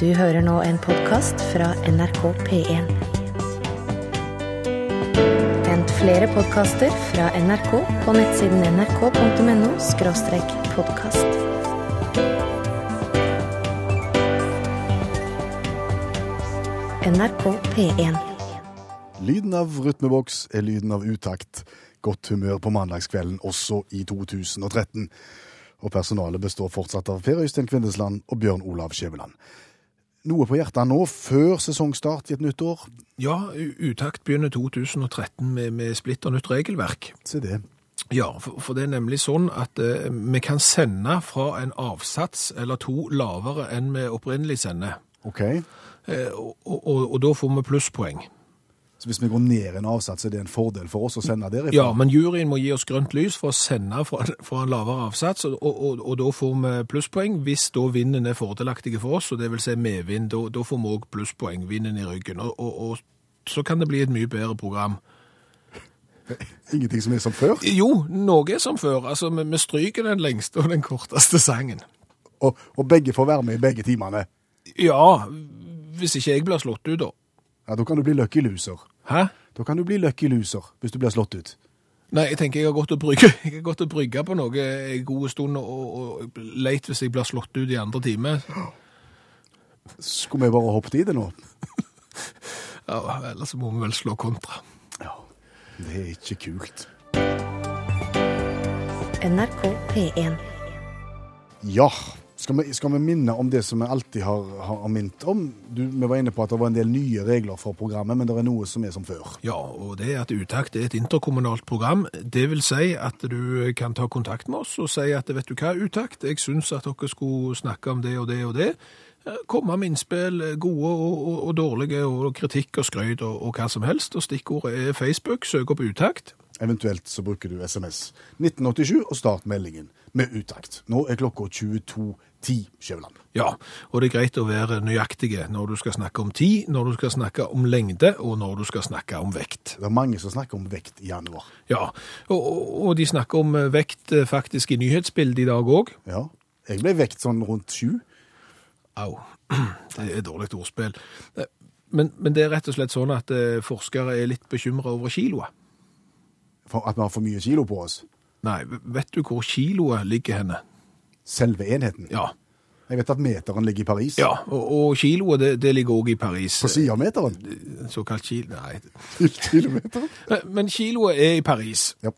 Du hører nå en podkast fra NRK P1. Vent flere podkaster fra NRK på nettsiden nrk.no podkast. NRK P1. Lyden av rytmeboks er lyden av utakt. Godt humør på mandagskvelden også i 2013. Og personalet består fortsatt av Per Øystein Kvindesland og Bjørn Olav Skjæveland. Noe på hjertet nå, før sesongstart i et nytt år? Ja, Utakt begynner 2013 med, med splitter nytt regelverk. Se det. Ja, for, for det er nemlig sånn at eh, vi kan sende fra en avsats eller to lavere enn vi opprinnelig sender. OK. Eh, og, og, og da får vi plusspoeng. Så hvis vi går ned en avsats, er det en fordel for oss å sende derifra? Ja, men juryen må gi oss grønt lys for å sende fra, fra en lavere avsats, og, og, og da får vi plusspoeng hvis da vinden er fordelaktig for oss, og det vil si medvind, da, da får vi òg plusspoeng, vinden i ryggen. Og, og, og så kan det bli et mye bedre program. Ingenting som er som før? Jo, noe er som før. Altså, vi, vi stryker den lengste og den korteste sangen. Og, og begge får være med i begge timene? Ja, hvis ikke jeg blir slått ut, da. Ja, Da kan du bli lucky loser. Hæ? Da kan du bli lucky loser hvis du blir slått ut. Nei, jeg tenker jeg har gått og brygge, jeg har gått og brygge på noe en god stund, og, og leit hvis jeg blir slått ut i andre time. Skulle vi bare hoppet i det nå? Ja, ellers må vi vel slå kontra. Ja. Det er ikke kult. NRK P1. Ja. Skal vi, skal vi minne om det som vi alltid har, har minnet om? Du, vi var inne på at det var en del nye regler for programmet, men det er noe som er som før. Ja, og det er at Utakt er et interkommunalt program. Det vil si at du kan ta kontakt med oss og si at vet du hva, Utakt, jeg syns at dere skulle snakke om det og det og det. Eh, Komme med innspill, gode og, og, og dårlige, og kritikk og skryt og, og hva som helst. Og stikkordet er Facebook, søk opp Utakt. Eventuelt så bruker du SMS 1987 og start meldingen med utakt. Nå er klokka 22.10, Skjæveland. Ja, og det er greit å være nøyaktige når du skal snakke om tid, når du skal snakke om lengde, og når du skal snakke om vekt. Det er mange som snakker om vekt i januar. Ja, og, og, de snakker om eh, vekt eh, faktisk i nyhetsbildet i dag òg. Ja. Jeg ble vekt sånn rundt sju. Au, det er dårlig ordspill. Eh, Men, men det er rett og slett sånn at forskere er litt bekymra over kiloet. For at vi har for mye kilo på oss. Nei, vet du hvor kiloet ligger henne? Selve enheten. Ja, Jeg vet at meteren ligger i Paris. ja og, og kiloet det, det ligger òg i Paris. På siden av meteren. Såkalt kilo... Nei. Kilometer? Men- kiloet er i Paris. Ja.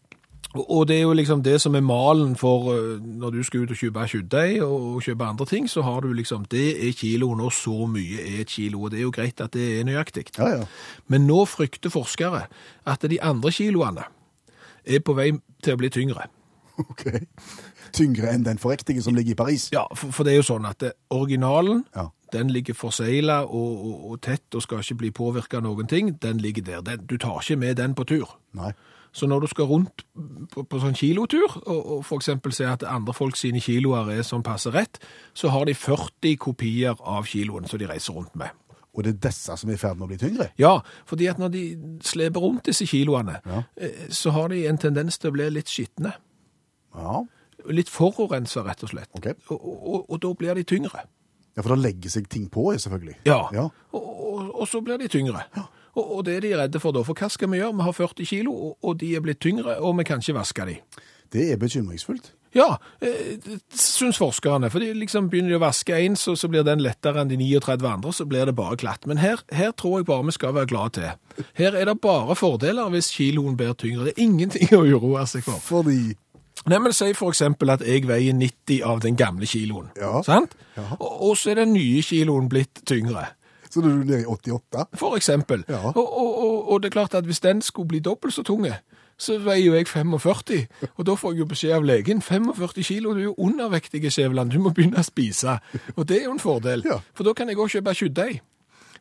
Og det er jo liksom det som er malen for eh, når du skal ut og kjøpe kjøttdeig og kjøpe andre ting, så har du liksom Det er kiloen, og så mye er et kilo. Og det er jo greit at det er nøyaktig. Ja, ja. Men nå frykter forskere at de andre kiloene er på vei til å bli tyngre. Ok. Tyngre enn den forriktige som ligger i Paris. Ja, for, for det er jo sånn at det, originalen, Ja. den ligger forsegla og, og, og tett og skal ikke bli påvirka av noen ting. Den ligger der. Den, du tar ikke med den på tur. Nei. Så når du skal rundt på, på sånn kilotur, og, og eksempel se at andre folk sine kiloer er sånn passe rett, så har de 40 kopier av kiloen som de reiser rundt med. Og det er disse som er i ferd med å bli tyngre. Ja, fordi at når de sleper rundt disse kiloene, Ja. eh, så har de en tendens til å bli litt skitne. Ja. Litt forurensa, rett og slett. Okay. Og, og, og da blir de tyngre. ja, for da legger seg ting på, selvfølgelig. Ja, Ja. Og, og, så blir de tyngre. Og, og det er de redde for da, for hva skal vi gjøre? Vi har 40 kilo, og, de er blitt tyngre, og vi kan ikke vaske de. Det er bekymringsfullt. Ja, eh, syns forskerne. For liksom begynner de å vaske én, så, så blir den lettere enn de 39 andre, så blir det bare glatt. Men her, her tror jeg bare vi skal være glad til. Her er det bare fordeler hvis kiloen blir tyngre. Det er ingenting å uroe seg for. Fordi Nei, men Si for eksempel at jeg veier 90 av den gamle kiloen. Ja. Sant? Ja. Og, og så er den nye kiloen blitt tyngre. Så nå er du nede i 88. For eksempel. Ja. Og, og, og, det er klart at hvis den skulle bli dobbelt så tunge, så veier jo jeg 45, og da får jeg jo beskjed av legen 45 kilo, du er jo undervektig, Skjæveland, du må begynne å spise. Og det er jo en fordel, Ja. for da kan jeg også kjøpe kjøttdeig.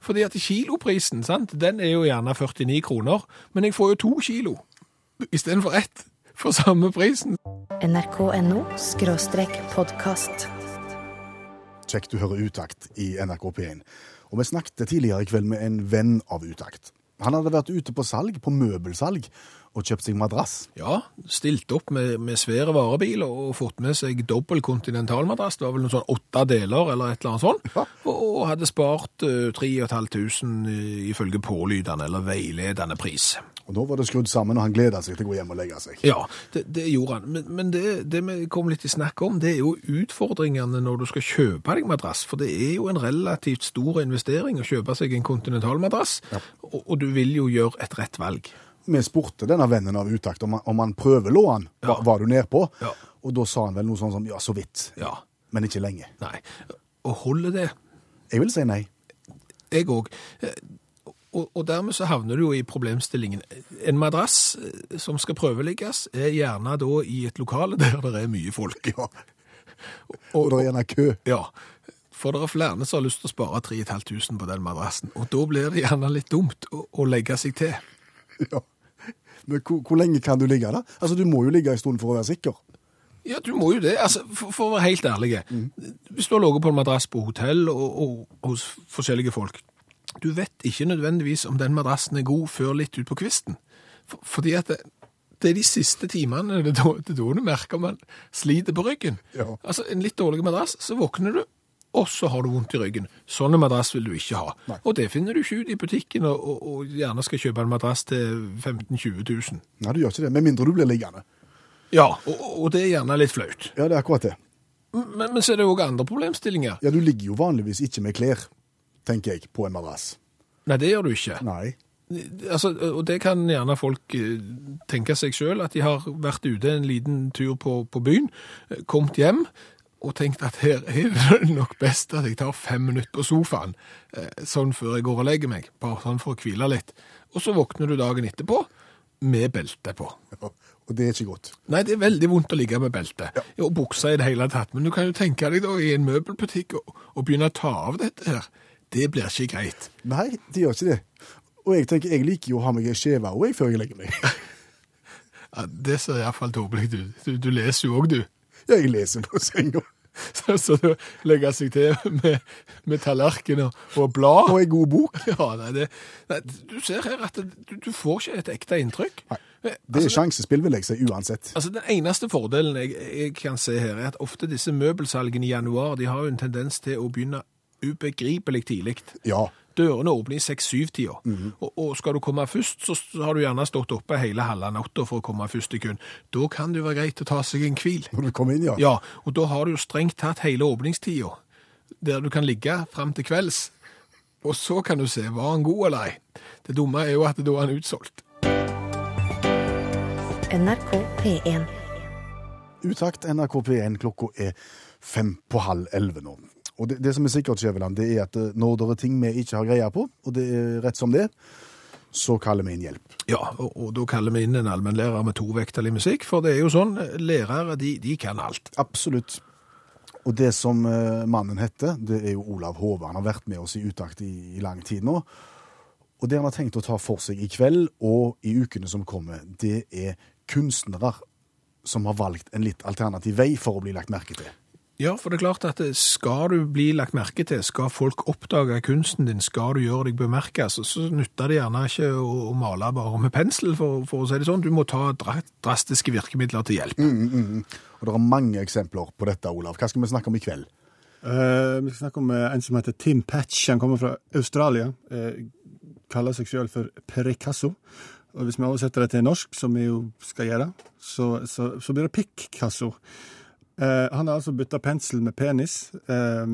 Fordi at kiloprisen, sant, den er jo gjerne 49 kroner, men jeg får jo to kilo istedenfor ett for samme prisen. NRK.no podkast. Kjekt du hører Utakt i NRK P1. Og vi snakket tidligere i kveld med en venn av Utakt. Han hadde vært ute på salg, på møbelsalg, og kjøpt seg madrass. Ja, stilt opp med, med svære varebil og fått med seg dobbel kontinentalmadrass. Det var vel noen sånn åtte deler eller et eller annet sånt. Ja. Og, og hadde spart uh, 3500 ifølge pålydende eller veiledende pris. Og da var det skrudd sammen, og han gleda seg til å gå hjem og legge seg. Ja, det, det gjorde han. Men, men det, det vi kom litt i snakk om, det er jo utfordringene når du skal kjøpe deg madrass. For det er jo en relativt stor investering å kjøpe seg en kontinentalmadrass, og, og du vil jo gjøre et rett valg. Vi spurte denne vennen av utakt om om han prøvelå han. Ja. Var, var du nedpå? Ja. Og da sa han vel noe sånn som ja, så vidt. Ja, Men ikke lenge. nei. Og holder det? Jeg vil si nei. Jeg òg. Og, og dermed så havner du jo i problemstillingen. En madrass eh, som skal prøveligges, er gjerne da i et lokale der det er mye folk. Ja. Og det er gjerne kø. Ja, for det er flere som har lyst til å spare 3500 på den madrassen, og da blir det gjerne litt dumt å, å legge seg til. Ja. Men hvor, hvor lenge kan du ligge da? Altså, Du må jo ligge en stund for å være sikker. Ja, du må jo det. Altså, for, for å være helt ærlig. Hvis du har ligget på en madrass på hotell og, og hos forskjellige folk, du vet ikke nødvendigvis om den madrassen er god før litt ut på kvisten. For, fordi at det, det er de siste timene det er da du merker man sliter på ryggen. Ja. Altså, en litt dårlig madrass, så våkner du, og så har du vondt i ryggen. Sånne madrass vil du ikke ha. Nei. Og det finner du ikke ut i butikken, og, og, og gjerne skal kjøpe en madrass til 15 000-20 000. Nei, du gjør ikke det. Med mindre du blir liggende. Ja, og, og det er gjerne litt flaut. Ja, det er akkurat det. Men, men så er det også andre problemstillinger. Ja, Du ligger jo vanligvis ikke med klær, tenker jeg, på en madrass. Nei, det gjør du ikke. Nei. Altså, og det kan gjerne folk eh, tenke seg selv, at de har vært ute en liten tur på, på byen, eh, kommet hjem, og tenkte at her er det nok best at jeg tar fem minutter på sofaen, eh, sånn før jeg går og legger meg, bare sånn for å hvile litt. Og så våkner du dagen etterpå med belte på. Ja, og det er ikke godt. Nei, det er veldig vondt å ligge med belte, og buksa i det hele tatt. Men du kan jo tenke deg da i en møbelbutikk og, og begynne å ta av dette her. Det blir ikke greit. Nei, det gjør ikke det. Og jeg tenker, jeg liker jo å ha meg ei skjeve òg, før jeg legger meg. Ja, det ser iallfall tåpelig ut. Du, du leser jo òg, du. Ja, jeg leser på senga. Så, så du legger seg til med, med tallerken og, og blad. Og ei god bok. Ja, nei, det, nei, du ser her at det, du, du får ikke et ekte inntrykk. Nei. Eh, Det er altså, sjansespill, vil jeg si, uansett. altså, Den eneste fordelen jeg, jeg kan se her, er at ofte disse møbelsalgene i januar de har jo en tendens til å begynne ubegripelig tidlig. Ja. Dørene åpner i 6-7-tida, og, og skal du komme først, så har du gjerne stått oppe hele halve natta for å komme først i køen. Da kan det jo være greit å ta seg en hvil. Når du kommer inn, ja. Ja, og da har du jo strengt tatt hele åpningstida, der du kan ligge fram til kvelds. Og så kan du se, var han god eller ei? Det dumme er jo at da er han utsolgt. NRK P1. Utakt NRK P1, klokka er fem på halv elleve nå. Og det, det som er sikkert, Skjæveland, det er at eh, når det er ting vi ikke har greie på, og det er rett som det, så kaller vi inn hjelp. Ja, og, og da kaller vi inn en allmennlærer med tovektig musikk, for det er jo sånn, lærere de, de kan alt. Absolutt. Og det som eh, mannen heter, det er jo Olav Hove. Han har vært med oss i utakt i, i lang tid nå. Og det han har tenkt å ta for seg i kveld og i ukene som kommer, det er kunstnere som har valgt en litt alternativ vei for å bli lagt merke til. Ja, for det er klart at skal du bli lagt merke til, skal folk oppdage kunsten din, skal du gjøre deg bemerket, så, så nytter det gjerne ikke å, å male bare med pensel, for, for å si det sånn. Du må ta drastiske virkemidler til hjelp. Og det er mange eksempler på dette, Olav. Hva skal vi snakke om i kveld? Uh, vi skal snakke om eh, en som heter Tim Patch. Han kommer fra Australia. Uh, kaller seg sjøl for Picasso. Og hvis vi oversetter det til norsk, som vi jo skal gjøre, så, så, så blir det Picasso. Eh, han har altså bytta pensel med penis. eh,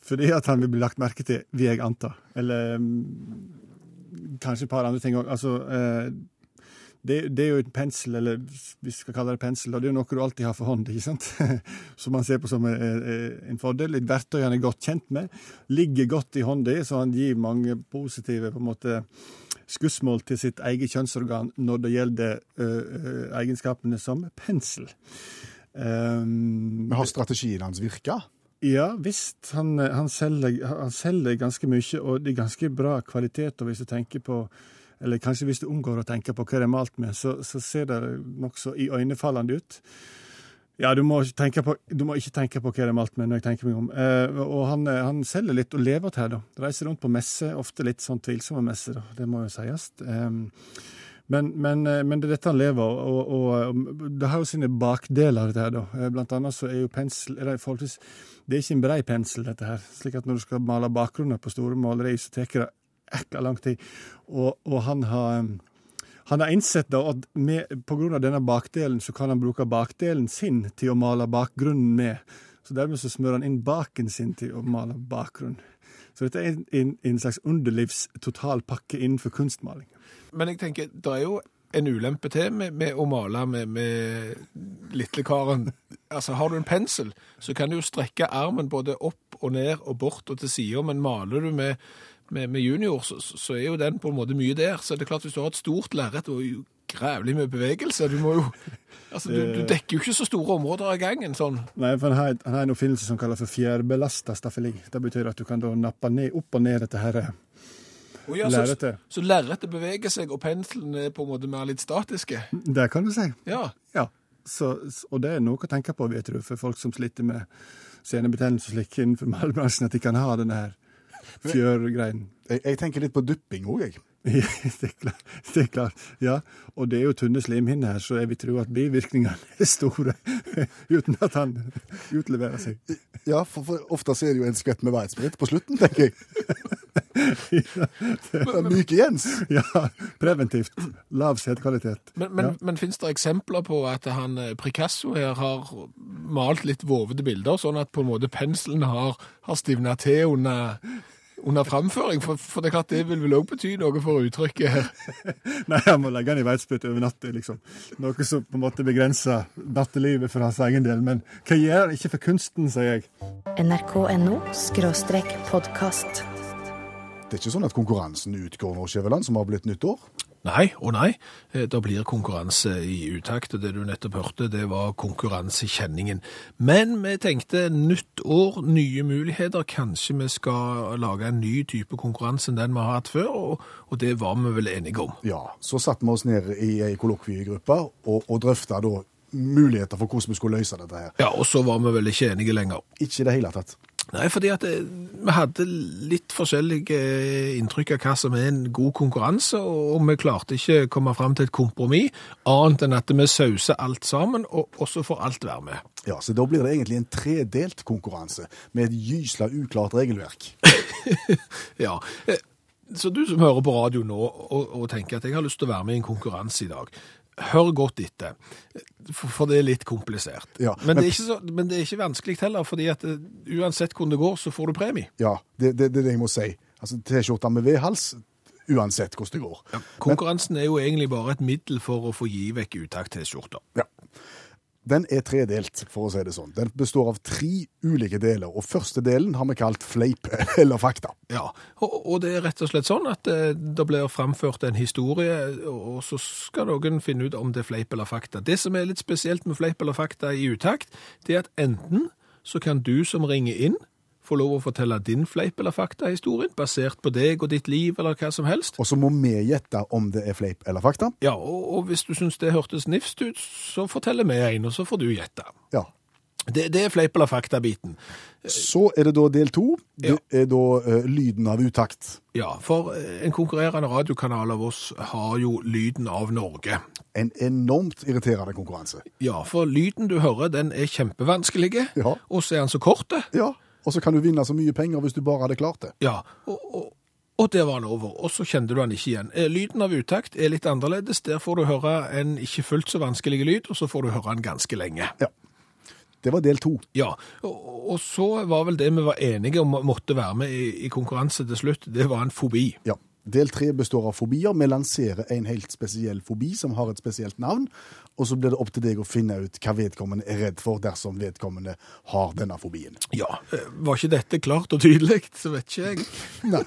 fordi at han vil bli lagt merke til, vil jeg anta. Eller mm, kanskje et par andre ting òg. Altså eh, det, det er jo et pensel, eller vi skal kalle det pensel, og det er jo noe du alltid har for hånd, ikke sant? Som man ser på som en, en fordel. Et verktøy han er godt kjent med. Ligger godt i hånda, så han gir mange positive på en måte skussmål til sitt eget kjønnsorgan når det gjelder ø, egenskapene som pensel. Um, Vi har strategien hans virka. ja visst. Han, han, selger, han selger ganske mye, og det er ganske bra kvalitet. Og hvis du tenker på eller kanskje hvis du unngår å tenke på hva det er malt med, så, så ser det nokså iøynefallende ut. Ja, du må, på, du må ikke tenke på hva det er malt med når jeg tenker meg om. Eh, og han, eh, han selger litt og lever til her, da. Reiser rundt på messer, ofte litt sånn tvilsomme messer, da. Det må jo sies. Eh, Men, men, eh, men det er dette han lever og, og, og det har jo sine bakdeler, dette her, da. Eh, Blant annet så er jo pensel er det, forholdsvis, det er ikke en brei pensel, dette her. Slik at når du skal male bakgrunner på store maleri, så tar det ekka lang tid. Og, og han har han har innsett da at med, på grunn av denne bakdelen så kan han bruke bakdelen sin til å male bakgrunnen med. Så dermed så smører han inn baken sin til å male bakgrunn. Så dette er en, en, en slags underlivstotalpakke innenfor kunstmaling. Men jeg tenker, det er jo en ulempe til med, med å male med, med litlekaren. Altså, har du en pensel, så kan du jo strekke armen både opp og ned og bort og til sida, men maler du med, med, junior, så, så er jo den på en måte mye der. Så det er klart, hvis du har et stort lerret og grævlig med bevegelse, du må jo Altså, du, du dekker jo ikke så store områder av gangen sånn. Nei, for han har, han har en oppfinnelse som kalles for fjærbelasta staffeli. Det betyr at du kan da nappe ned, opp og ned dette her oh, ja, så, lerretet. så lerretet beveger seg, og penselen er på en måte mer litt statiske. Det kan du si. Ja. Ja. Så, og det er noe å tenke på, vet du, for folk som sliter med senebetennelse og slikt innenfor malbransjen, at de kan ha denne her fjørgreien. Jeg, jeg tenker litt på dupping òg, jeg. det, er klart, det er klart. Ja, og det er jo tynne slimhinner her, så jeg vil tro at bivirkningene er store, uten at han utleverer seg. Ja, for, for ofte så er det jo en skvett med veitsprit på slutten, tenker jeg. Det er Myke Jens. Ja, preventivt. Lav sædkvalitet. Men, men, Ja. men finnes det eksempler på at han Pricasso Picasso her har malt litt vovede bilder, sånn at på en måte penselen har, har stivna til under, under framføring? For, for det er klart det vil vel òg bety noe for uttrykket her. Nei, han må legge den i veitspytt over natta, liksom. Noe som på en måte begrenser nattelivet for hans egen del. Men hva gjør han ikke for kunsten, sier jeg. nrk.no podkast. Det er ikke sånn at konkurransen utgår nå, Skjæveland, som har blitt nyttår. Nei og nei. Eh, Det blir konkurranse i utakt, og det du nettopp hørte, det var konkurransekjenningen. Men vi tenkte nytt år, nye muligheter. Kanskje vi skal lage en ny type konkurranse enn den vi har hatt før, og, og det var vi vel enige om. Ja, så satte vi oss ned i ei kollokviegruppe og, og drøfta da muligheter for hvordan vi skulle løse dette her. Ja, og så var vi vel ikke enige lenger. Ikke i det hele tatt. Nei, fordi at eh, vi hadde litt forskjellige eh, inntrykk av hva som er en god konkurranse, og vi klarte ikke å komme fram til et kompromiss, annet enn at vi sauser alt sammen, og så får alt være med. Ja, Så da blir det egentlig en tredelt konkurranse med et gysla uklart regelverk. Ja, eh, så du som hører på radio nå og, og tenker at jeg har lyst til å være med i en konkurranse i dag, hør godt etter, for, det er litt komplisert. Ja, men, men- det er ikke så, men det er ikke vanskelig heller, fordi at eh, uansett hvordan det går, så får du premie. Ja, det, det, det er det jeg må si. Altså T-skjorta med V-hals, uansett hvordan det går. Konkurransen er jo egentlig bare et middel for å få gi vekk utakt-T-skjorter. Ja. Den er tredelt, for å si det sånn. Den består av tre ulike deler, og første delen har vi kalt fleip eller fakta. Ja, og, det er rett og slett sånn at eh, det blir framført en historie, og så skal noen finne ut om det er fleip eller fakta. Det som er litt spesielt med fleip eller fakta i utakt, det er at enten så kan du som ringer inn, få lov å fortelle din fleip eller fakta-historien, basert på deg og ditt liv eller hva som helst. Og så må vi gjette om det er fleip eller fakta. Ja, og, og hvis du syns det hørtes nifst ut, så forteller vi en, og så får du gjette. Ja. Det, det er fleip eller fakta-biten. Så er det da del to. Det Ja. er da uh, lyden av utakt. Ja, for eh, en konkurrerende radiokanal av oss har jo lyden av Norge. En enormt irriterende konkurranse. Ja, for lyden du hører, den er kjempevanskelig, Ja. og så er den så kort. Ja, og så kan du vinne så mye penger hvis du bare hadde klart det. Ja, og, og, og der var han over, og så kjente du han ikke igjen. Lyden av utakt er litt annerledes. Der får du høre en ikke fullt så vanskelig lyd, og så får du høre han ganske lenge. Ja. Det var del to. Ja, og, og så var vel det vi var enige om måtte være med i, i konkurranse til slutt, det var en fobi. Ja. Del tre består av fobier. Vi lanserer en helt spesiell fobi som har et spesielt navn, og så blir det opp til deg å finne ut hva vedkommende er redd for dersom vedkommende har denne fobien. Ja, eh, var ikke dette klart og tydelig, så vet ikke jeg. Nei.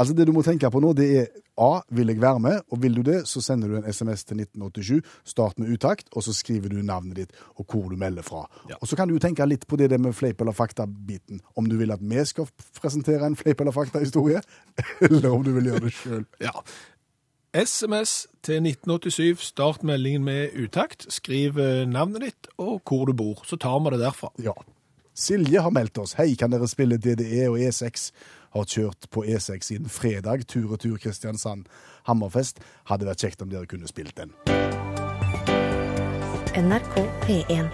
Altså Det du må tenke på nå, det er A. Vil jeg være med? Og vil du det, så sender du en SMS til 1987. Start med utakt, og så skriver du navnet ditt og hvor du melder fra. Ja. Og Så kan du jo tenke litt på det der med fleip eller fakta-biten. Om du vil at vi skal presentere en fleip eller fakta-historie, eller om du vil gjøre det sjøl. Ja. SMS til 1987, start meldingen med utakt, skriv eh, navnet ditt og hvor du bor, så tar vi det derfra. Ja. Silje har meldt oss. Hei, kan dere spille DDE og E6? Har kjørt på E6 siden fredag, tur og tur Kristiansand-Hammerfest. Hadde vært kjekt om dere kunne spilt den. NRK P1.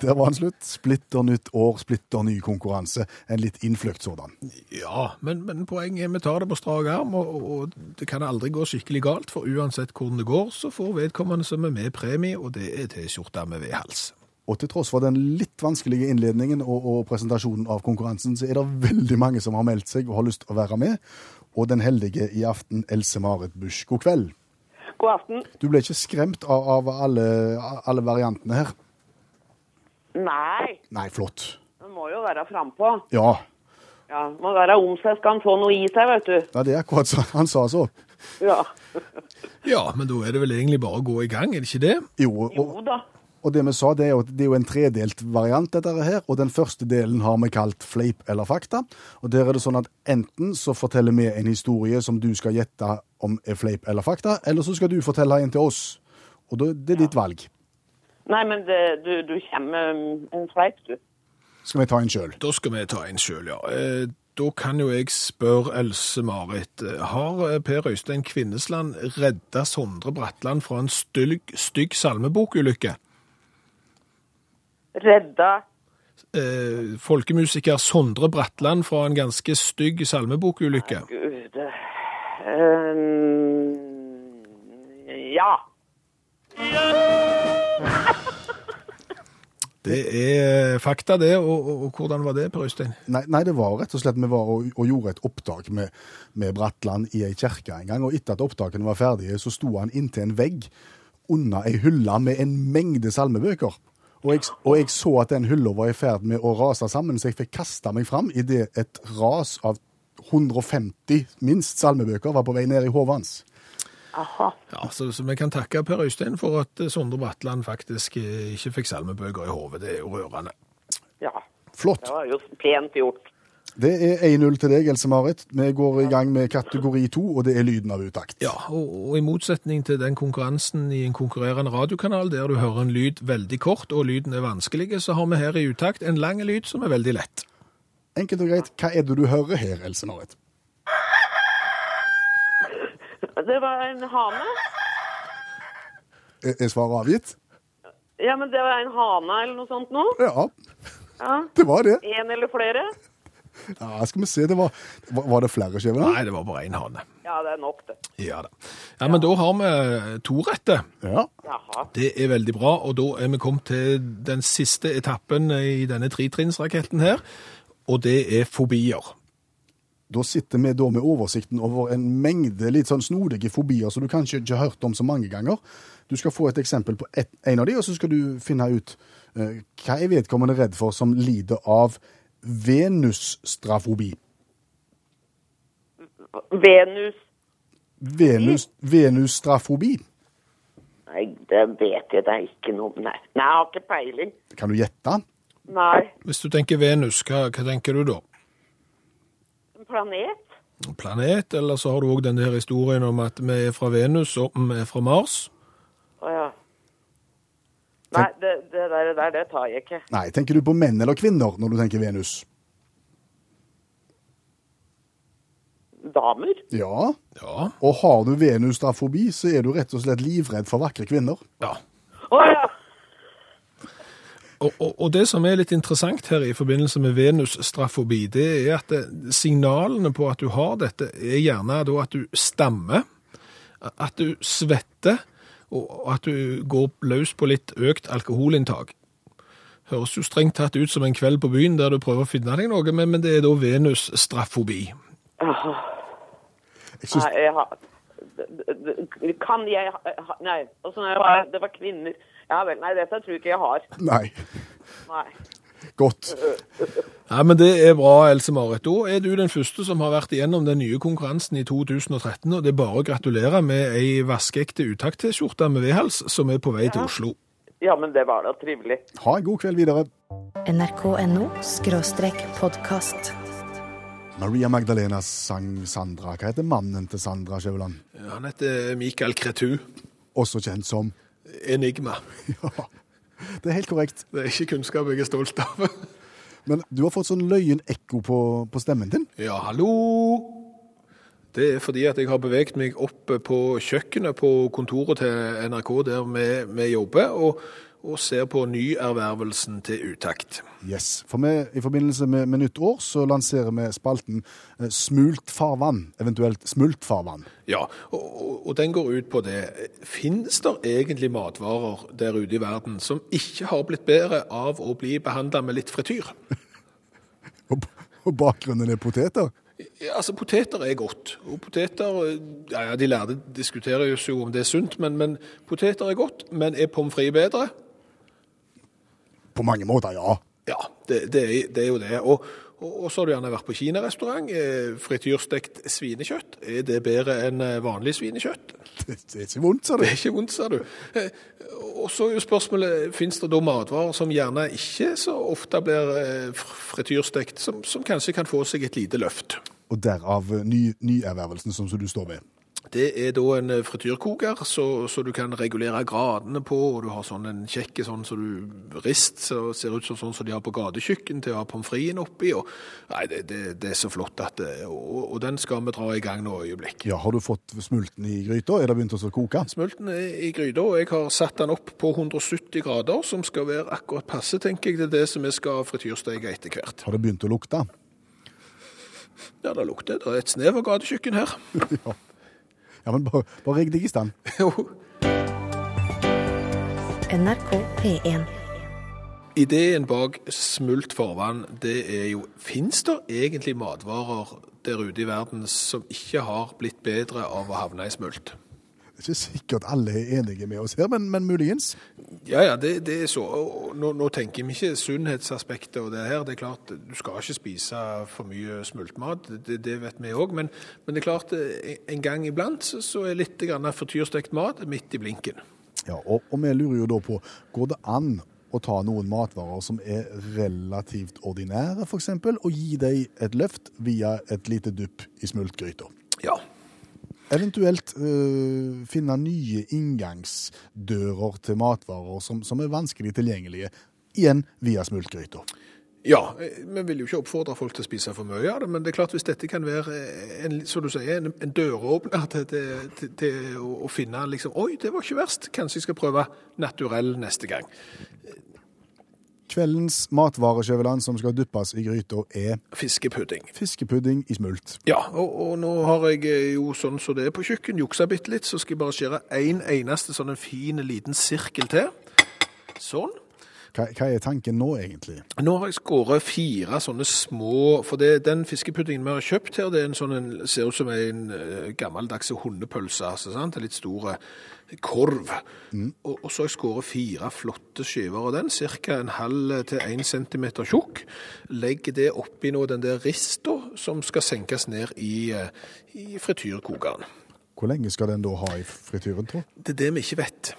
Der var den slutt. Splitter nytt år, splitter ny konkurranse. En litt innfløkt sådan. Ja, men, men poenget er vi tar det på strak arm, og, og, og det kan aldri gå skikkelig galt, for uansett hvordan det går, så får vedkommende som er med premie, og det er T-skjorta med V-hals. Og til tross for den litt vanskelige innledningen og, og presentasjonen av konkurransen, så er det veldig mange som har meldt seg og har lyst til å være med. Og den heldige i aften, Else Marit Busch, god kveld. God aften. Du ble ikke skremt av, av alle, alle variantene her? Nei, Nei, flott. Man må jo være frampå. Ja. Ja, må være om seg, skal han få noe i seg, vet du. ja, det er akkurat som han sa så. Ja. Ja, men da er det vel egentlig bare å gå i gang, er det ikke det? Jo, og, Jo da. Og det vi sa, det er, jo, det er jo en tredelt variant, dette her. Og den første delen har vi kalt fleip eller fakta. Og der er det sånn at enten så forteller vi en historie som du skal gjette om er fleip eller fakta, eller så skal du fortelle en til oss. Og det, det er ditt valg. Nei, men det, du, du kommer med en fleip, du. Skal vi ta en sjøl? Da skal vi ta en sjøl, ja. Eh, Da kan jo jeg spørre Else-Marit. eh, Har eh, Per Øystein Kvinnesland redda Sondre Bratland fra en stygg, stygg salmebokulykke? Redda Eh, folkemusiker Sondre Bratland fra en ganske stygg salmebokulykke. Gud Ehm, Ja. Det er fakta, det. Og, og, og hvordan var det, Per Øystein? Nei, nei, det var rett og slett vi var og, og gjorde et opptak med, med Bratland i ei kirke en gang. Og etter at opptakene var ferdige, så sto han inntil en vegg under ei hylle med en mengde salmebøker. Og jeg, og jeg så at den hylla var i ferd med å rase sammen, så jeg fikk kasta meg fram idet et ras av 150 minst salmebøker var på vei ned i hodet hans. Aha. Ja, så, så vi kan takke Per Øystein for at eh, Sondre Bratland faktisk eh, ikke fikk salmebøker i hodet. Det er jo rørende. Ja. Flott. Det var jo pent gjort. Det er 1-0 til deg, Else-Marit. Vi går i gang med kategori to, og det er lyden av utakt. Ja, og, og i motsetning til den konkurransen i en konkurrerende radiokanal, der du hører en lyd veldig kort, og lyden er vanskelig, så har vi her i utakt en lang lyd som er veldig lett. Enkelt og greit, hva er det du hører her, Else-Marit? Det var en hane. Er er svaret avgitt? Ja, men det var en hane eller noe sånt nå. Ja, Ja. det var det. En eller flere. Ja, skal vi se, det var, var det flere skiver? Nei, det var bare én hane. Ja, det er nok, det. Ja da. Ja, men da har vi to rette. Ja. Jaha. Det er veldig bra, og da er vi kommet til den siste etappen i denne tretrinnsraketten her, og det er fobier. Da sitter vi da med oversikten over en mengde litt sånn snodige fobier som du kanskje ikke har hørt om så mange ganger. Du skal få et eksempel på et, en av de, og så skal du finne ut eh, hva er vedkommende redd for som lider av venusstrafobi. Venus. Venus, venusstrafobi. Nei, det vet jeg da ikke noe om. Nei. Nei, jeg har ikke peiling. Kan du gjette? Nei. Hvis du tenker Venus, hva, hva tenker du da? En planet? Planet, eller så har du òg den der historien om at vi er fra Venus og vi er fra Mars. Å ja. Nei, det, det der, det der, det tar jeg ikke. Nei, tenker du på menn eller kvinner når du tenker Venus? Damer? Ja. Ja. Og har du Venus da forbi, så er du rett og slett livredd for vakre kvinner. ja. Oh, ja. Og, og, og det som er litt interessant her i forbindelse med Venus-strafobi, det er at det, signalene på at du har dette, er gjerne da at du stammer, at du svetter, og at du går løs på litt økt alkoholinntak. Høres jo strengt tatt ut som en kveld på byen der du prøver å finne deg noe, men, men det er da Venus-straffobi. Jeg synes, Nei, jeg har det- det- Kan jeg ha Nei, er det det var kvinner. Ja vel. Nei, dette tror jeg ikke jeg har. nei, Nei. Godt. Ja, men det er bra, Else Marit. Da er du den første som har vært igjennom den nye konkurransen i 2013, og det er bare å gratulere med ei vaskeekte utakt-T-skjorte med V-hals som er på vei til Oslo. Ja, men det var da trivelig. Ha en god kveld videre. nrk.no podkast. Maria Magdalena sang Sandra. Hva heter mannen til Sandra Skjæveland? Han heter Michael Kretu. Også kjent som Enigma. Ja, det er helt korrekt. Det er ikke kunnskap jeg er stolt av. Men du har fått sånn løyen ekko på, på stemmen din. Ja, hallo! Det er fordi at jeg har beveget meg opp på kjøkkenet på kontoret til NRK der vi, vi jobber, og, og ser på nyervervelsen til utakt. Yes, for vi, I forbindelse med, med nytt år så lanserer vi spalten eh, Smult farvann, eventuelt Smult farvann. Ja, og, og den går ut på det. Finnes det egentlig matvarer der ute i verden som ikke har blitt bedre av å bli behandla med litt frityr? Og, og bakgrunnen er poteter. Ja, altså, Poteter er godt. Og poteter ja, ja, De lærde diskuterer jo om det er sunt, men, men poteter er godt. Men er pommes frites bedre? På mange måter, ja. Ja, det, det, det er jo det. Og, og, så har du gjerne vært på kinarestaurant. Eh, frityrstekt svinekjøtt, er det bedre enn eh, vanlig svinekjøtt? Det, er ikke vondt, sa du. Det er ikke vondt, sa du. Eh, Og så er jo spørsmålet, finnes det da matvarer som gjerne ikke så ofte blir frityrstekt, som, som kanskje kan få seg et lite løft? Og derav ny, nyervervelsen som du står ved. Det er da en eh, frityrkoker, så, så du kan regulere gradene på, og du har sånn en kjekke sånn som du rist, så ser ut som sånn som de har på gatekjøkken til å ha pommes fritesen oppi. Og, nei, det, det, det er så flott at det, og, og den skal vi dra i gang nå øyeblikk. Ja, Har du fått smulten i gryta? Er det begynt å koke? Smulten er i gryta, og jeg har satt den opp på 170 grader, som skal være akkurat passe, tenker jeg, til det som vi skal frityrsteke etter hvert. Har det begynt å lukte? Ja, det lukter. Det er et snev av gatekjøkken her. Ja, men bare, bare rigg deg i stand. Jo. NRK P1. Ideen bak smult forvann, det er jo Fins det egentlig matvarer der ute i verden som ikke har blitt bedre av å havne i smult? Det er ikke sikkert alle er enige med oss her, men, men muligens. Ja, ja, det, det er så. Nå, nå tenker vi ikke sunnhetsaspektet og det her. Det er klart, Du skal ikke spise for mye smultmat, det, det vet vi òg. Men, men det er klart, en- en gang iblant så, så er litt frityrstekt mat midt i blinken. Ja, og, og vi lurer jo da på, går det an å ta noen matvarer som er relativt ordinære, f.eks., og gi dem et løft via et lite dupp i smultgryta? Ja. Eventuelt øh, finne nye inngangsdører til matvarer som, som er vanskelig tilgjengelige, igjen via smultgryta. Ja, vi vil jo ikke oppfordre folk til å spise for mye av det, men det er klart hvis dette kan være en, som du sier, en, en døråpner til, til, til å, å finne liksom, oi, det var ikke verst, kanskje jeg skal prøve naturell neste gang. Kveldens matvarekjøveland som skal duppes i gryta, er Fiskepudding. fiskepudding i smult. Ja, og, og nå har jeg eh, jo sånn som det er på kjøkken, juksa bitte litt, så skal jeg bare skjære en eneste sånn en fin liten sirkel til. Sånn. Hva, hva er tanken nå, egentlig? Nå har jeg skåret fire sånne små, for det, den fiskepuddingen vi har kjøpt her, det en sånn, en, ser ut som en eh, gammeldags hundepølse, altså, sant? En litt stor korv. Og, og så har jeg skåret fire flotte skiver av den, cirka en halv til en centimeter tjukk. Legger det oppi nå den der rista som skal senkes ned i, eh, i frityrkokeren. Hvor lenge skal den da ha i frityren, tro? Det er det vi ikke vet.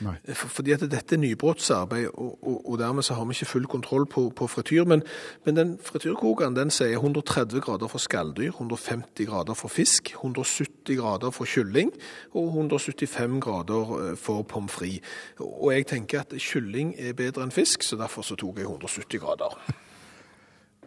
Nei. For, fordi at dette er nybrottsarbeid, og, og, og dermed så har vi ikke full kontroll på, på frityr. Men, men den frityrkokeren den sier 130 grader for skalldyr, 150 grader for fisk, 170 grader for kylling og 175 grader eh, for pommes frites. Og jeg tenker at kylling er bedre enn fisk, så derfor så tok jeg 170 grader.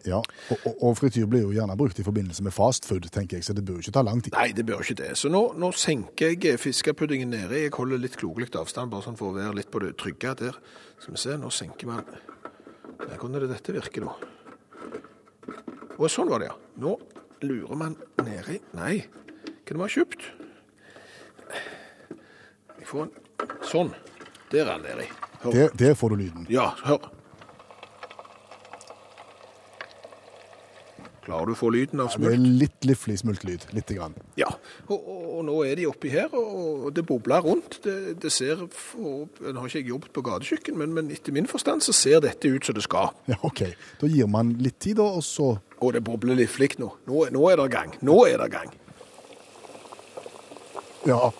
Ja, og, og, og frityr blir jo gjerne brukt i forbindelse med fast food, tenker jeg, så det bør ikke ta lang tid. Nei, det bør ikke det. Så nå, nå senker jeg fiskepuddingen nede. Jeg holder litt klokelig avstand, bare sånn for å være litt på det trygge der. Skal vi se, nå senker man den. Hvordan er det dette virker, da? Og sånn var det, ja. Nå lurer man nedi Nei, hva det vi har kjøpt? Jeg får en Sånn. Der er den nedi. Der, der får du lyden. Ja, hør. Klarer du å få lyden av smult? Ja, Det er litt liflig smultlyd, lite grann. Ja, og, og, og nå er de oppi her, og det bobler rundt. Det, det ser, for, Nå har ikke jeg jobbet på gatekjøkken, men, men etter min forstand så ser dette ut som det skal. Ja, ok. Da gir man litt tid, da, og så Og det bobler liflig nå. nå. Nå er det gang. Nå er det gang. Ja.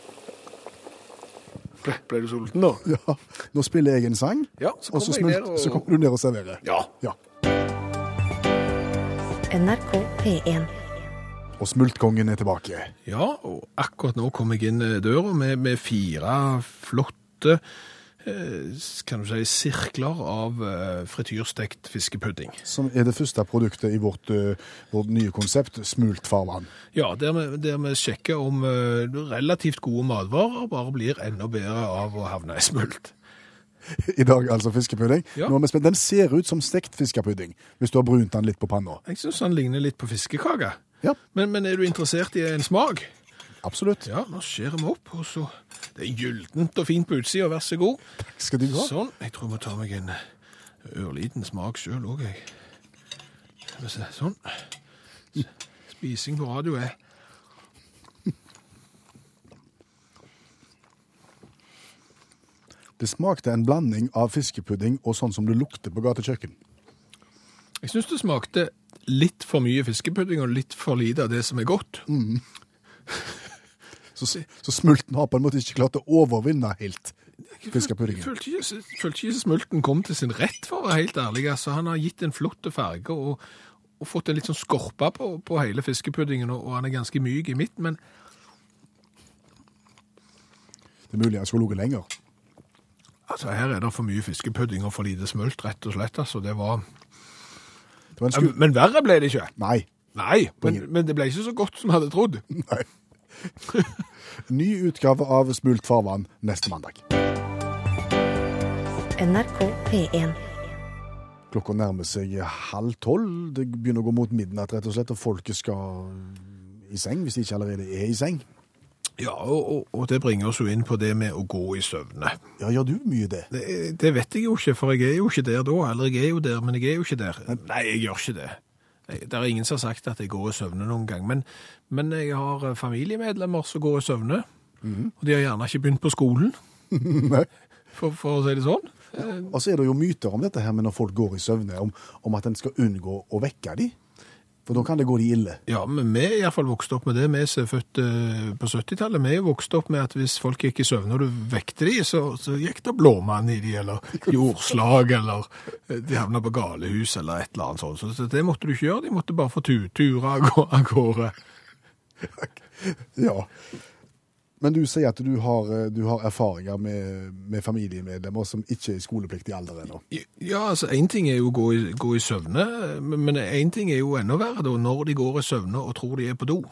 Ble, ble du sulten nå? ja. Nå spiller jeg en sang, Ja, så og så, og- så kommer du ned og serverer. Ja. ja. NRK P1. Og smultkongen er tilbake. Ja, og akkurat nå kom jeg inn eh, døra med, med fire flotte eh, kan du si, sirkler av eh, frityrstekt fiskepudding. Som er det første produktet i vårt, vårt nye konsept, smult farvann. Ja, der vi, der vi sjekker om relativt gode matvarer bare blir enda bedre av å havne i smult. I dag altså fiskepudding. Ja. Nå vi spent. Den ser ut som stekt fiskepudding, hvis du har brunt den litt på panna. Jeg syns den ligner litt på fiskekake. Ja, Men, men er du interessert i en smak? absolutt. Ja, nå skjærer vi opp, og så Det er gyllent og fint på utsida, vær så god. Skal du ha? Sånn. Jeg tror jeg må ta meg en ørliten smak sjøl òg, jeg. Sånn. Spising på radio er Det smakte en blanding av fiskepudding og sånn som det lukter på gatekjøkken. Jeg syns det smakte litt for mye fiskepudding og litt for lite av det som er godt. Så, så smulten har på en måte ikke klart å overvinne helt Jeg fiskepuddingen. følte ikke, følte ikke smulten kom til sin rett, for å være helt ærlig. Altså, han har gitt en flott farge og, og fått en litt sånn skorpe på, på hele fiskepuddingen, og, og han er ganske myk i midten, men Det er mulig jeg skulle ligget lenger. Altså, her er det for mye fiskepudding og for lite smult, rett og slett. Altså, det var... Det var sku... Men verre ble det ikke. Nei. Nei, men, men det ble ikke så godt som jeg hadde trodd. Nei. Ny utgave av Smult farvann neste mandag. NRK P1. Klokka nærmer seg halv tolv. Det begynner å gå mot midnatt, rett og slett, og folket skal i seng, hvis de ikke allerede er i seng. Ja, og, og, det bringer oss jo inn på det med å gå i søvne. Ja, gjør du mye det? Det, det vet jeg jo ikke, for jeg er jo ikke der da. Eller jeg er jo der, men jeg er jo ikke der. Nei, jeg gjør ikke det. Det er ingen som har sagt at jeg går i søvne noen gang. Men, men jeg har eh, familiemedlemmer som går i søvne. Og de har gjerne ikke begynt på skolen, for, for å si det sånn. Og så er det jo myter om dette her med når folk går i søvne, om, om at en skal unngå å vekke de. For da kan det gå de ille. Ja, men vi er iallfall vokst opp med det. Vi som er født eh, på 70-tallet, vi er jo vokst opp med at hvis folk gikk i søvne og du vekte de, så, så gikk det blåmann i de, eller jordslag, eller eh, de havna på galehus, eller et eller annet sånt. Så- det måtte du ikke gjøre, de måtte bare få tu ture av gårde. Ja. Men du sier at du har, eh, du har erfaringer med, med familiemedlemmer som ikke er i skolepliktig alder ennå. Ja, altså, én ting er jo å gå i, gå i søvne, men én ting er jo enda verre da, når de går i søvne og tror de er på do.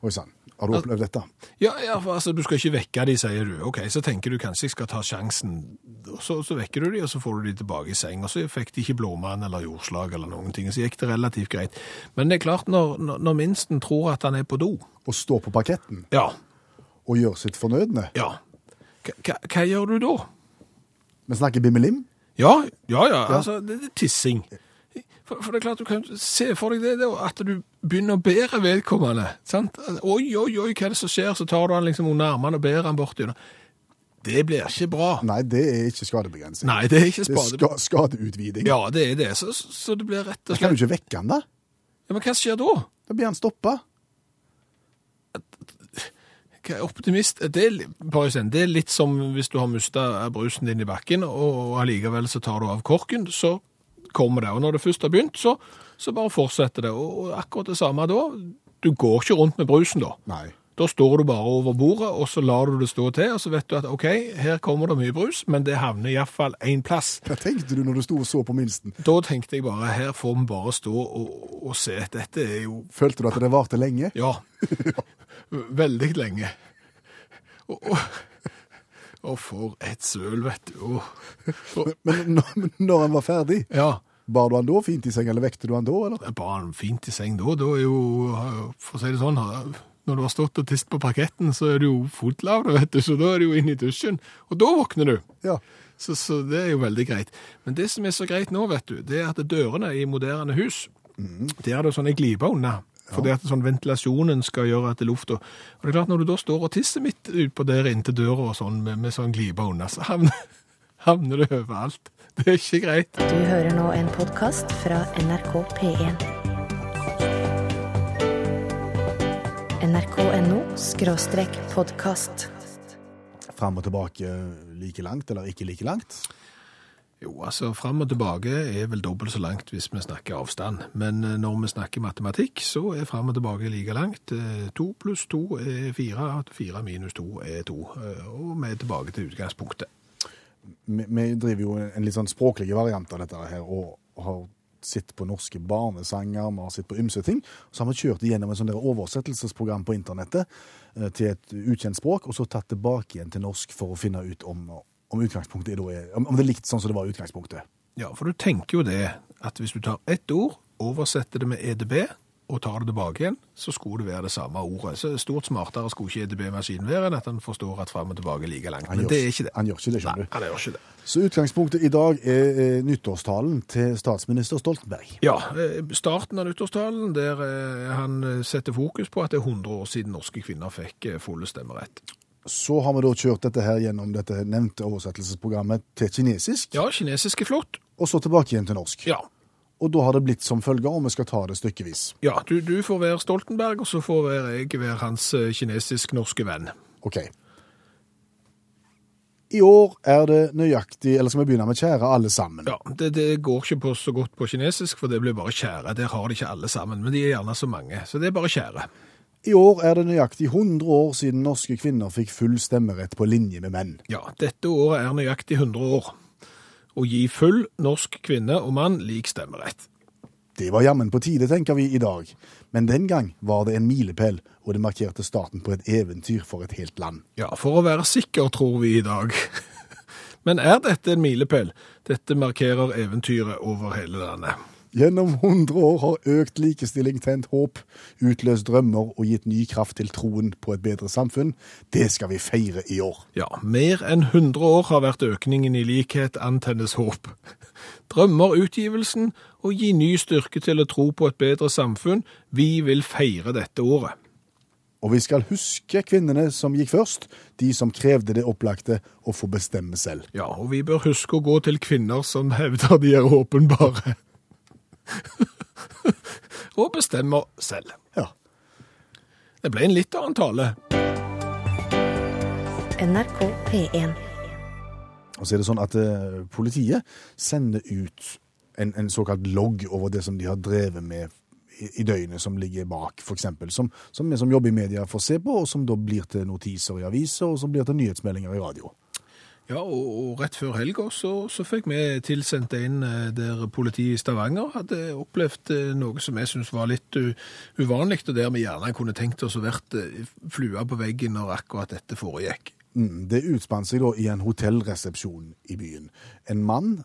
Oi sann, har du opplevd dette? Ja, ja, for altså, du skal ikke vekke de, sier du. Ok, så tenker du kanskje jeg skal ta sjansen. Så, så vekker du de, og så får du de tilbake i seng. Og så fikk de ikke blåmann eller jordslag eller noen ting. Så gikk det relativt greit. Men det er klart, når, når, når minsten tror at han er på do Og står på parketten Ja, og gjør sitt fornødne? ja. Hva, hva, gjør du da? Vi snakker bimmelim? Ja, ja, ja, altså, det, det er tissing. For, for det er klart, du kan se for deg det, det at du begynner å bære vedkommende, sant? Oi, oi, oi, hva er det som skjer? Så tar du han liksom under armene og bærer han borti. Det blir ikke bra. Nei, det er ikke skadebegrensning. Nei, det er ikke Det er ska skadeutviding. Ja, det er det. Så, så det blir rett og Kan du ikke vekke han da? ja, Men hva skjer da? Da blir han stoppa. Optimist? Det er, li- det er litt som hvis du har mista brusen din i bakken, og allikevel så tar du av korken, så kommer det. Og når det først har begynt, så, så bare fortsetter det. Og akkurat det samme da. Du går ikke rundt med brusen da. Nei. Da står du bare over bordet, og så lar du det stå til, og så vet du at ok, her kommer det mye brus, men det havner iallfall én plass. Hva tenkte du når du sto og så på minsten? Da tenkte jeg bare her får vi bare stå og, og se. Dette er jo Følte du at det varte lenge? Ja. Veldig lenge. Og, og, og for et søl, vet du. Og, Men men når han var ferdig, ja. bar du han da fint i seng, eller vekte du han da, eller? Jeg bar han fint i seng da. Da er jo, for å si det sånn, når du har stått og tist på parketten, så er du jo fotlav, vet du. Så da er du jo inne i dusjen. Og da våkner du. Ja. Så, så det er jo veldig greit. Men det som er så greit nå, vet du, det er at dørene i moderne hus, der er det sånn ei glipe under. Fordi at sånn ventilasjonen skal gjøre at det er luft. Og og det er klart, når du da står og tisser midt utpå der inntil døra og sånn, med, med sånn glipe under, så havner, havner det overalt. Det er ikke greit. Du hører nå en podkast fra NRK P1. nrk.no skråstrek podkast. Fram og tilbake like langt, eller ikke like langt? Jo, altså fram og tilbake er vel dobbelt så langt hvis vi snakker avstand. Men eh, når vi snakker matematikk, så er fram og tilbake like langt. Eh, To pluss to er fire, fire minus to er to. Eh, Og vi er tilbake til utgangspunktet. vi, vi driver jo en litt sånn språklig variant av dette her, og, har sett på norske barnesanger, vi har sett på ymse ting. Så har vi kjørt igjennom en sånn oversettelsesprogram på internettet til et ukjent språk, og så tatt tilbake igjen til norsk for å finne ut om, om utgangspunktet er, da om det er likt sånn som det var i utgangspunktet. Ja, for du tenker jo det, at hvis du tar ett ord, oversetter det med EDB, og tar det tilbake igjen, så skulle det være det samme ordet. Så stort smartere skulle ikke EDB-maskinen være enn at han forstår at frem og tilbake er like langt. Men gjør- det er ikke det. Han gjør ikke det, skjønner du. han gjør ikke det. Så utgangspunktet i dag er eh, nyttårstalen til statsminister Stoltenberg. Ja, eh, starten av nyttårstalen der eh, han setter fokus på at det er 100 år siden norske kvinner fikk fulle stemmerett. Så har vi da kjørt dette her gjennom dette nevnte oversettelsesprogrammet til kinesisk, Ja, kinesisk er flott. og så tilbake igjen til norsk. Ja, Og da har det blitt som følger, og vi skal ta det stykkevis. ja du, du får være Stoltenberg, og så får være jeg være hans eh, kinesisk-norske venn. Ok. I år er det nøyaktig, eller skal vi begynne med kjære alle sammen? Ja, det, det går ikke på så godt på kinesisk, for det blir bare kjære. Der har de ikke alle sammen, men de er gjerne så mange, så det er bare kjære. I år er det nøyaktig 100 år siden norske kvinner fikk full stemmerett på linje med menn. Ja, dette året er nøyaktig 100 år. Å gi full norsk kvinne og mann lik stemmerett. Det var jammen på tide, tenker vi i dag. Men den gang var det en milepæl, og det markerte starten på et eventyr for et helt land. Ja, for å være sikker, tror vi i dag. Men er dette en milepæl? Dette markerer eventyret over hele landet. Gjennom 100 år har økt likestilling tent håp, utløst drømmer og gitt ny kraft til troen på et bedre samfunn. Det skal vi feire i år. Ja, mer enn 100 år har vært økningen i likhet antennes håp. Drømmer utgivelsen og gi ny styrke til å tro på et bedre samfunn. Vi vil feire dette året. Og vi skal huske kvinnene som gikk først, de som krevde det opplagte å få bestemme selv. Ja, og vi bør huske å gå til kvinner som hevder de er åpenbare. og bestemmer selv. Ja. Det ble en litt annen tale. NRK P1. Og så er det sånn at eh, politiet sender ut en, en såkalt logg over det som de har drevet med i, i døgnet som ligger bak, eksempel. Som, som vi som jobber i media får se på, og som da blir til notiser i aviser, og som blir til nyhetsmeldinger i radio. Ja, og, og rett før helga så, så fikk vi tilsendt en eh, der politiet i Stavanger hadde opplevd eh, noe som jeg syns var litt u, uvanlig, og der vi gjerne kunne tenkt oss å vært eh, flua på veggen når akkurat dette foregikk. Mm, det utspant seg da i en hotellresepsjon i byen. En mann,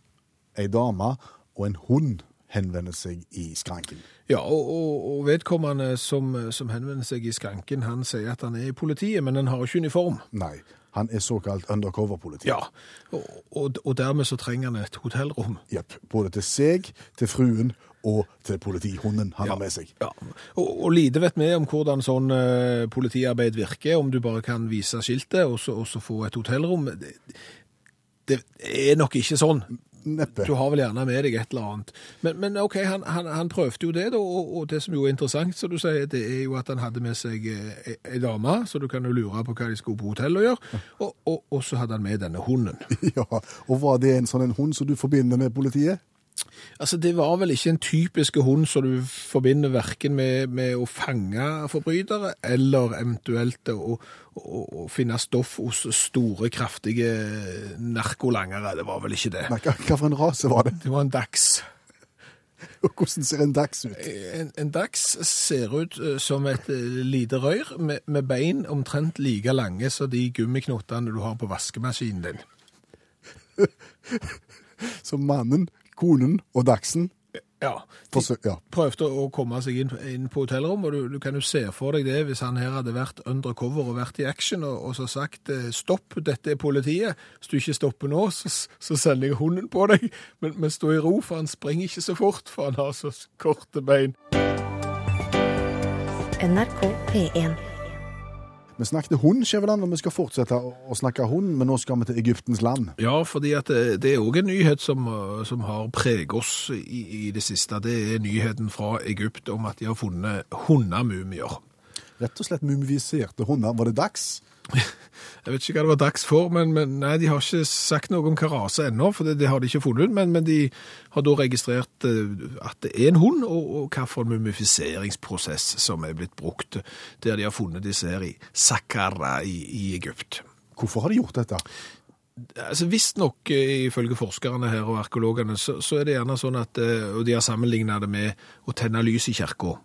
ei dame og en hund henvender seg i skranken. Ja, og, og, og vedkommende som, som henvender seg i skranken, han sier at han er i politiet, men han har ikke uniform. Nei, han er såkalt undercover-politi. Ja, og, og, og dermed så trenger han et hotellrom. Jepp. Både til seg, til fruen og til politihunden han har med seg. Ja, og, og lite vet vi om hvordan sånn uh, politiarbeid virker, om du bare kan vise skiltet og så få et hotellrom. Det, det er nok ikke sånn. Neppe. Du har vel gjerne med deg et eller annet. Men, men ok, han, han, han prøvde jo det, da, og, og det som jo er interessant, som du sier, det er jo at han hadde med seg eh, ei dame, så du kan jo lure på hva de skulle på hotell å gjøre, og, og, og så hadde han med denne hunden. Ja, og var det en sånn en hund som du forbinder med politiet? Altså, Det var vel ikke en typisk hund som du forbinder verken med, med å fange forbrytere, eller eventuelt å, å, å finne stoff hos store, kraftige narkolangere. Det var vel ikke det. Nei, hva, hva for en rase var det? Det var en dags. Og hvordan ser en dags ut? En, en dags ser ut eh, som et eh, lite røyr med, med bein omtrent like lange som de gummiknottene du har på vaskemaskinen din. Så mannen, konen og dagsen Ja, de ja. prøvde å komme seg inn, inn på hotellrom, og du, du kan jo se for deg det hvis han her hadde vært undercover og vært i action, og, og så sagt eh, stopp, dette er politiet. Hvis du ikke stopper nå, så, så sender jeg hunden på deg. Men, men stå i ro, for han springer ikke så fort, for han har så korte bein. NRK P1. Vi snakket hund, Skjæveland, og vi skal fortsette å snakke hund, men nå skal vi til Egyptens land. Ja, fordi det, det er òg en nyhet som, eh, som har preget oss i, i det siste. Det er nyheten fra Egypt om at de har funnet hundemumier. Rett og slett mumifiserte hunder. Var det dags? Jeg vet ikke hva det var dags for, men, men nei, de har ikke sagt noe om hva rase ennå, for det, det har de ikke funnet ut. Men, men de har da registrert eh, at det er en hund, og, og en mumifiseringsprosess som er blitt brukt, der de har funnet disse her i Saqqara i, i Egypt. Hvorfor har de gjort dette? Altså Visstnok, eh, ifølge forskerne her og arkeologene, så, så er det gjerne sånn at eh, Og de har sammenligna det med å tenne lys i kirka.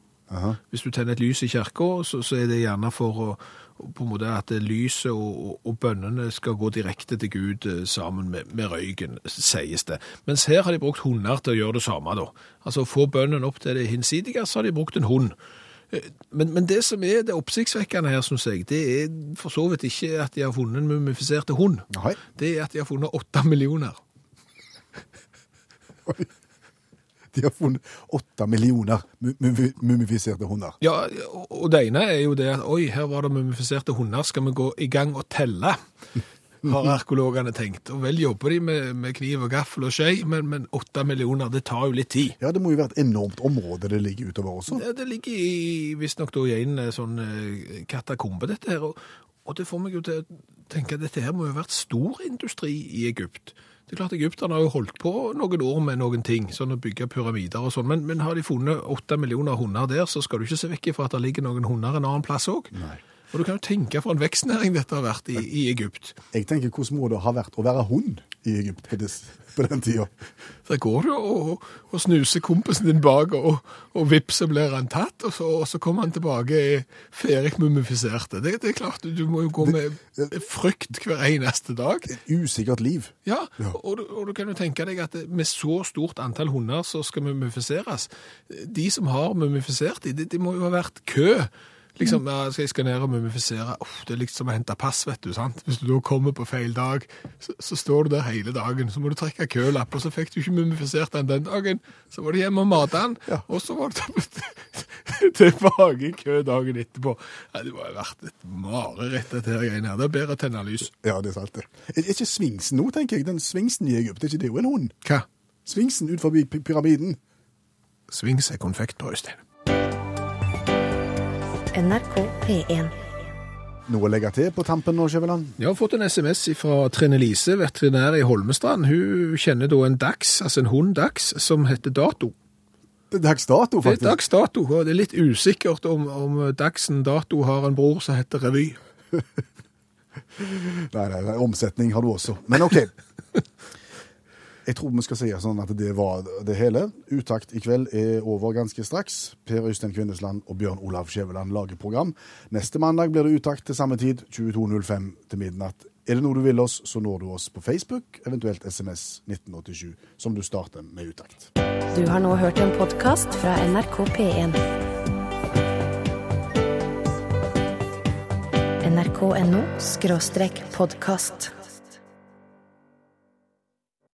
Hvis du tenner et lys i kirka, så, så er det gjerne for å på en måte at lyset og, og, bønnene skal gå direkte til Gud eh, sammen med, med røyken, sies det. Mens her har de brukt hunder til å gjøre det samme, da. Altså å få bønnen opp til det hinsidige, så har de brukt en hund. Eh, Men, men det som er det oppsiktsvekkende her, syns jeg, det er for så vidt ikke at de har funnet en mumifiserte hund. Nei. Det er at de har funnet åtte millioner. De har funnet åtte millioner mu- mu- mumifiserte hunder. Ja, og- det ene er jo det at oi, her var det mumifiserte hunder, skal vi gå i gang og telle? Har arkeologene tenkt. Og vel jobber de med, med kniv og gaffel og skje, men, åtte millioner, det tar jo litt tid. Ja, det må jo være et enormt område det ligger utover også. Ja, det ligger i, visstnok da i en eh, sånn eh, katakombe, dette her. Og, og det får meg jo til å tenke at dette her må jo ha vært stor industri i Egypt. Det er klart Egypterne har jo holdt på noen år med noen ting, sånn å bygge pyramider og sånn, men, men har de funnet åtte millioner hunder der, så skal du ikke se vekk fra at det ligger noen hunder en annen plass òg. Og du kan jo tenke for en vekstnæring dette har vært i, i Egypt. Jeg tenker, hvordan må det ha vært å være hund i Egypt på, des, på den tida? Der går du og, og snuser kompisen din bak, og, og vips, så blir han tatt, og så, og så kommer han tilbake ferdig mumifisert. Det, det er klart, du må jo gå med frykt hver eneste dag. Usikkert liv. Ja, Ja. Og, du, og du kan jo tenke deg at med så stort antall hunder som skal mumifiseres, de som har mumifisert de, de må jo ha vært kø. Liksom, ja, skal jeg skal ned og mumifisere? Uff, det er liksom å hente pass, vet du, sant? Hvis du da kommer på feil dag, så, så står du der hele dagen, så må du trekke kølapp, og så fikk du ikke mumifisert den den dagen, så var det hjemme og mate den, og så var du tilbake i kø dagen etterpå. Ja, det må ha vært et mareritt, dette her greiene her. Det er bedre å tenne lys. Ja, det er sant det. Er ikke svingsen nå, tenker jeg? Den svingsen i Egypt, er ikke det jo en hund? Hva? Svingsen ut forbi py- pyramiden. Svings er konfekt på, Øystein. NRK P1. Noe å legge til på tampen nå, Skjæveland? Jeg har fått en SMS fra Trine Lise, veterinær i Holmestrand. Hun kjenner da en dachs, altså en hund dachs, som heter Dato. Dags dato, Det er faktisk. dags Dato, og det er litt usikkert om, om dagsen Dato har en bror som heter Revy. Nei, nei, nei, omsetning har du også. Men OK. Jeg tror vi skal si sånn at det var det hele. Utakt i kveld er over ganske straks. Per Øystein Kvindesland og Bjørn Olav Skjæveland lager program. Neste mandag blir det utakt til samme tid, 22.05 til midnatt. Er det noe du vil oss, så når du oss på Facebook, eventuelt SMS 1987, som du starter med utakt. Du har nå hørt en podkast fra NRK P1. nrk.no podkast.